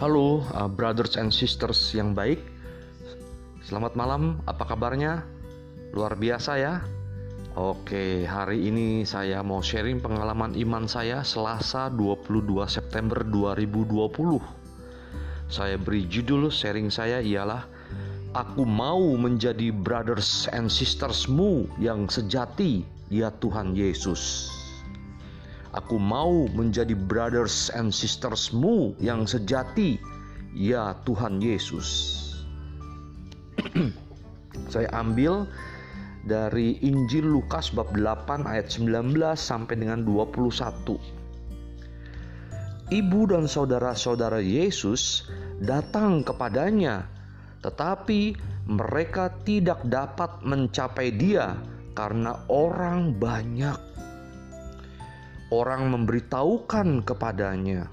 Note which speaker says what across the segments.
Speaker 1: Halo, uh, brothers and sisters yang baik. Selamat malam, apa kabarnya? Luar biasa ya. Oke, hari ini saya mau sharing pengalaman iman saya Selasa 22 September 2020. Saya beri judul sharing saya ialah Aku mau menjadi brothers and sistersmu yang sejati, ya Tuhan Yesus. Aku mau menjadi brothers and sistersmu yang sejati, ya Tuhan Yesus. Saya ambil dari Injil Lukas bab 8 ayat 19 sampai dengan 21. Ibu dan saudara-saudara Yesus datang kepadanya, tetapi mereka tidak dapat mencapai dia karena orang banyak orang memberitahukan kepadanya,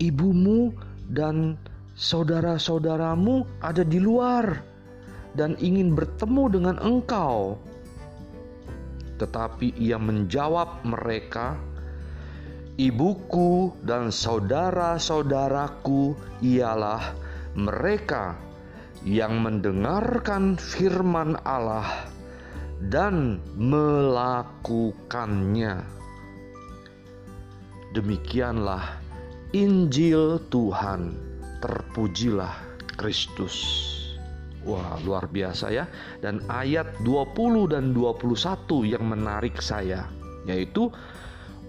Speaker 1: "Ibumu dan saudara-saudaramu ada di luar dan ingin bertemu dengan engkau." Tetapi ia menjawab mereka, "Ibuku dan saudara-saudaraku ialah mereka yang mendengarkan firman Allah dan melakukannya." Demikianlah Injil Tuhan. Terpujilah Kristus. Wah, luar biasa ya. Dan ayat 20 dan 21 yang menarik saya, yaitu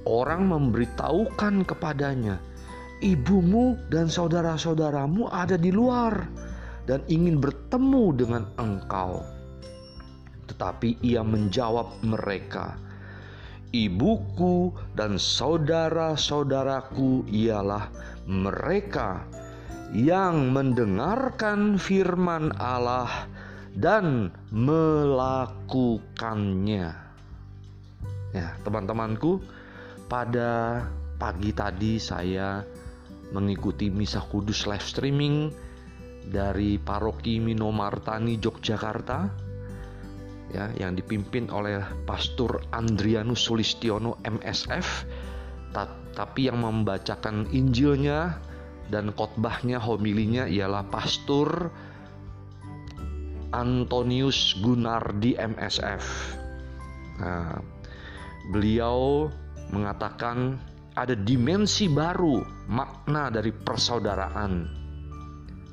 Speaker 1: orang memberitahukan kepadanya, "Ibumu dan saudara-saudaramu ada di luar dan ingin bertemu dengan engkau." Tetapi ia menjawab mereka, ibuku dan saudara-saudaraku ialah mereka yang mendengarkan firman Allah dan melakukannya. Ya, teman-temanku, pada pagi tadi saya mengikuti misa kudus live streaming dari paroki Minomartani Yogyakarta ya yang dipimpin oleh Pastor Andrianus Sulistiono MSF tapi yang membacakan Injilnya dan khotbahnya homilinya ialah Pastor Antonius Gunardi MSF. Nah, beliau mengatakan ada dimensi baru makna dari persaudaraan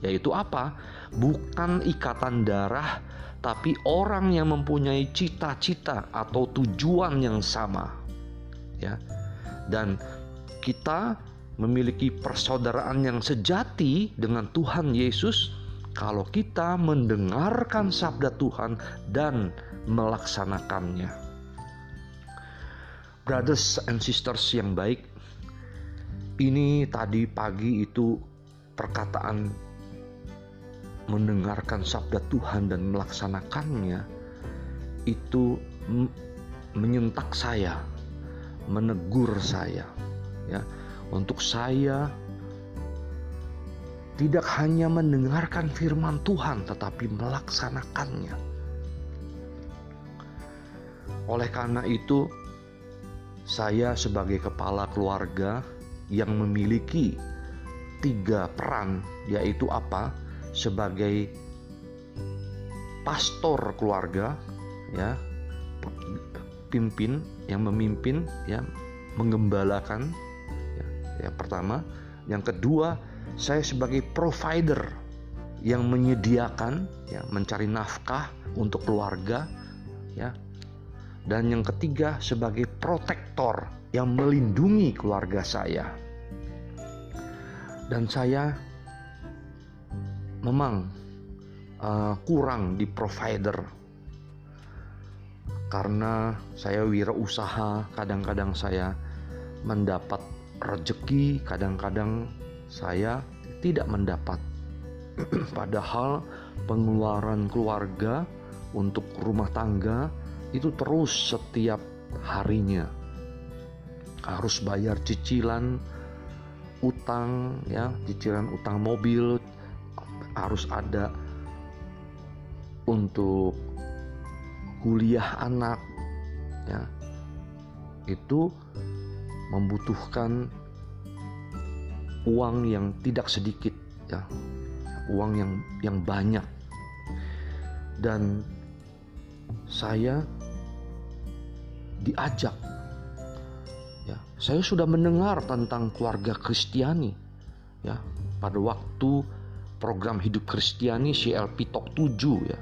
Speaker 1: yaitu apa? Bukan ikatan darah tapi orang yang mempunyai cita-cita atau tujuan yang sama ya. Dan kita memiliki persaudaraan yang sejati dengan Tuhan Yesus kalau kita mendengarkan sabda Tuhan dan melaksanakannya. Brothers and sisters yang baik ini tadi pagi itu perkataan mendengarkan sabda Tuhan dan melaksanakannya itu menyentak saya, menegur saya, ya, untuk saya tidak hanya mendengarkan firman Tuhan tetapi melaksanakannya. Oleh karena itu, saya sebagai kepala keluarga yang memiliki tiga peran, yaitu apa? Sebagai pastor keluarga ya pimpin yang memimpin ya mengembalakan ya, yang pertama. Yang kedua saya sebagai provider yang menyediakan ya mencari nafkah untuk keluarga ya. Dan yang ketiga sebagai protektor yang melindungi keluarga saya. Dan saya memang uh, kurang di provider. Karena saya wirausaha kadang-kadang saya mendapat rezeki kadang-kadang saya tidak mendapat. Padahal pengeluaran keluarga untuk rumah tangga itu terus setiap harinya. Harus bayar cicilan utang ya cicilan utang mobil harus ada untuk kuliah anak ya. Itu membutuhkan uang yang tidak sedikit ya. Uang yang yang banyak. Dan saya diajak ya. Saya sudah mendengar tentang keluarga Kristiani ya. Pada waktu program hidup Kristiani CLP Talk 7 ya.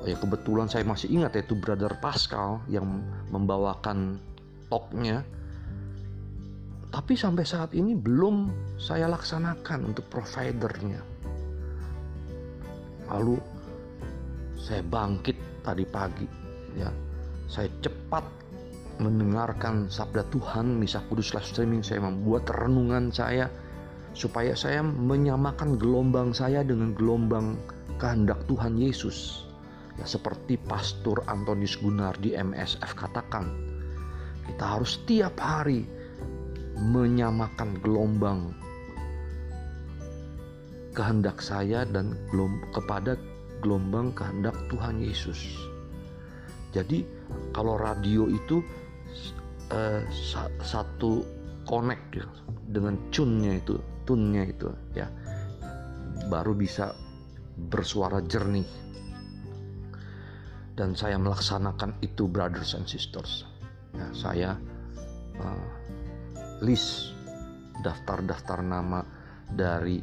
Speaker 1: Oh, ya kebetulan saya masih ingat yaitu Brother Pascal yang membawakan talknya. Tapi sampai saat ini belum saya laksanakan untuk providernya. Lalu saya bangkit tadi pagi, ya, saya cepat mendengarkan sabda Tuhan Misa Kudus live streaming. Saya membuat renungan saya supaya saya menyamakan gelombang saya dengan gelombang kehendak Tuhan Yesus ya seperti Pastor Antonius Gunar di MSF katakan kita harus tiap hari menyamakan gelombang kehendak saya dan kepada gelombang kehendak Tuhan Yesus. Jadi kalau radio itu sa satu connect ya, dengan tunnya itu, tunnya itu ya, baru bisa bersuara jernih. Dan saya melaksanakan itu, brothers and sisters. Ya, saya uh, list daftar-daftar nama dari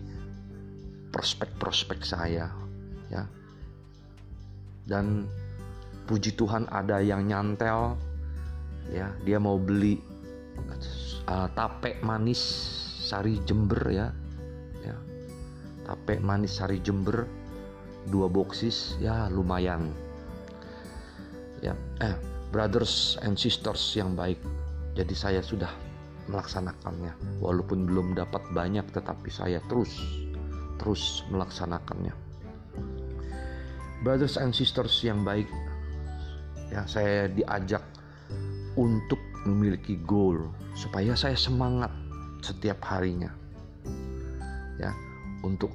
Speaker 1: prospek-prospek saya ya dan puji Tuhan ada yang nyantel ya dia mau beli uh, tape manis sari Jember ya. Ya. Tape manis sari Jember dua boksis ya lumayan. Ya eh brothers and sisters yang baik. Jadi saya sudah melaksanakannya. Walaupun belum dapat banyak tetapi saya terus terus melaksanakannya. Brothers and sisters yang baik, ya saya diajak untuk memiliki goal supaya saya semangat setiap harinya. Ya, untuk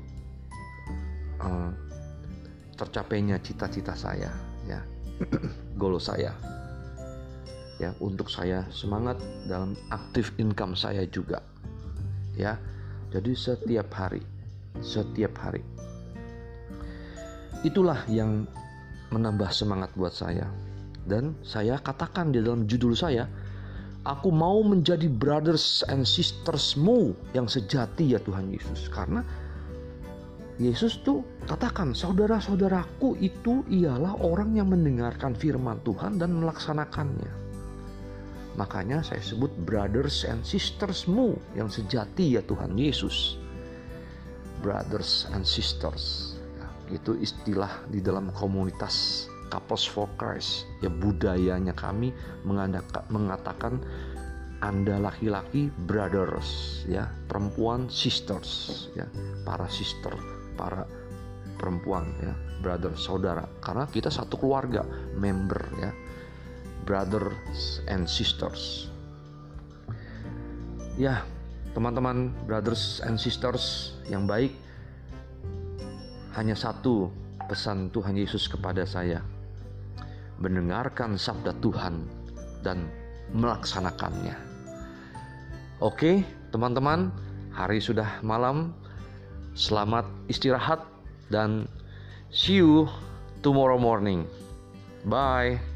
Speaker 1: uh, tercapainya cita-cita saya, ya. goal saya ya untuk saya semangat dalam aktif income saya juga ya jadi setiap hari setiap hari itulah yang menambah semangat buat saya dan saya katakan di dalam judul saya aku mau menjadi brothers and sistersmu yang sejati ya Tuhan Yesus karena Yesus tuh katakan saudara-saudaraku itu ialah orang yang mendengarkan firman Tuhan dan melaksanakannya Makanya saya sebut brothers and sistersmu yang sejati ya Tuhan Yesus. Brothers and sisters. Ya, itu istilah di dalam komunitas Couples for Christ. Ya budayanya kami mengatakan anda laki-laki brothers ya, perempuan sisters ya, para sister, para perempuan ya, brother, saudara. Karena kita satu keluarga, member ya brothers and sisters. Ya, teman-teman brothers and sisters yang baik, hanya satu pesan Tuhan Yesus kepada saya. Mendengarkan sabda Tuhan dan melaksanakannya. Oke, teman-teman, hari sudah malam. Selamat istirahat dan see you tomorrow morning. Bye.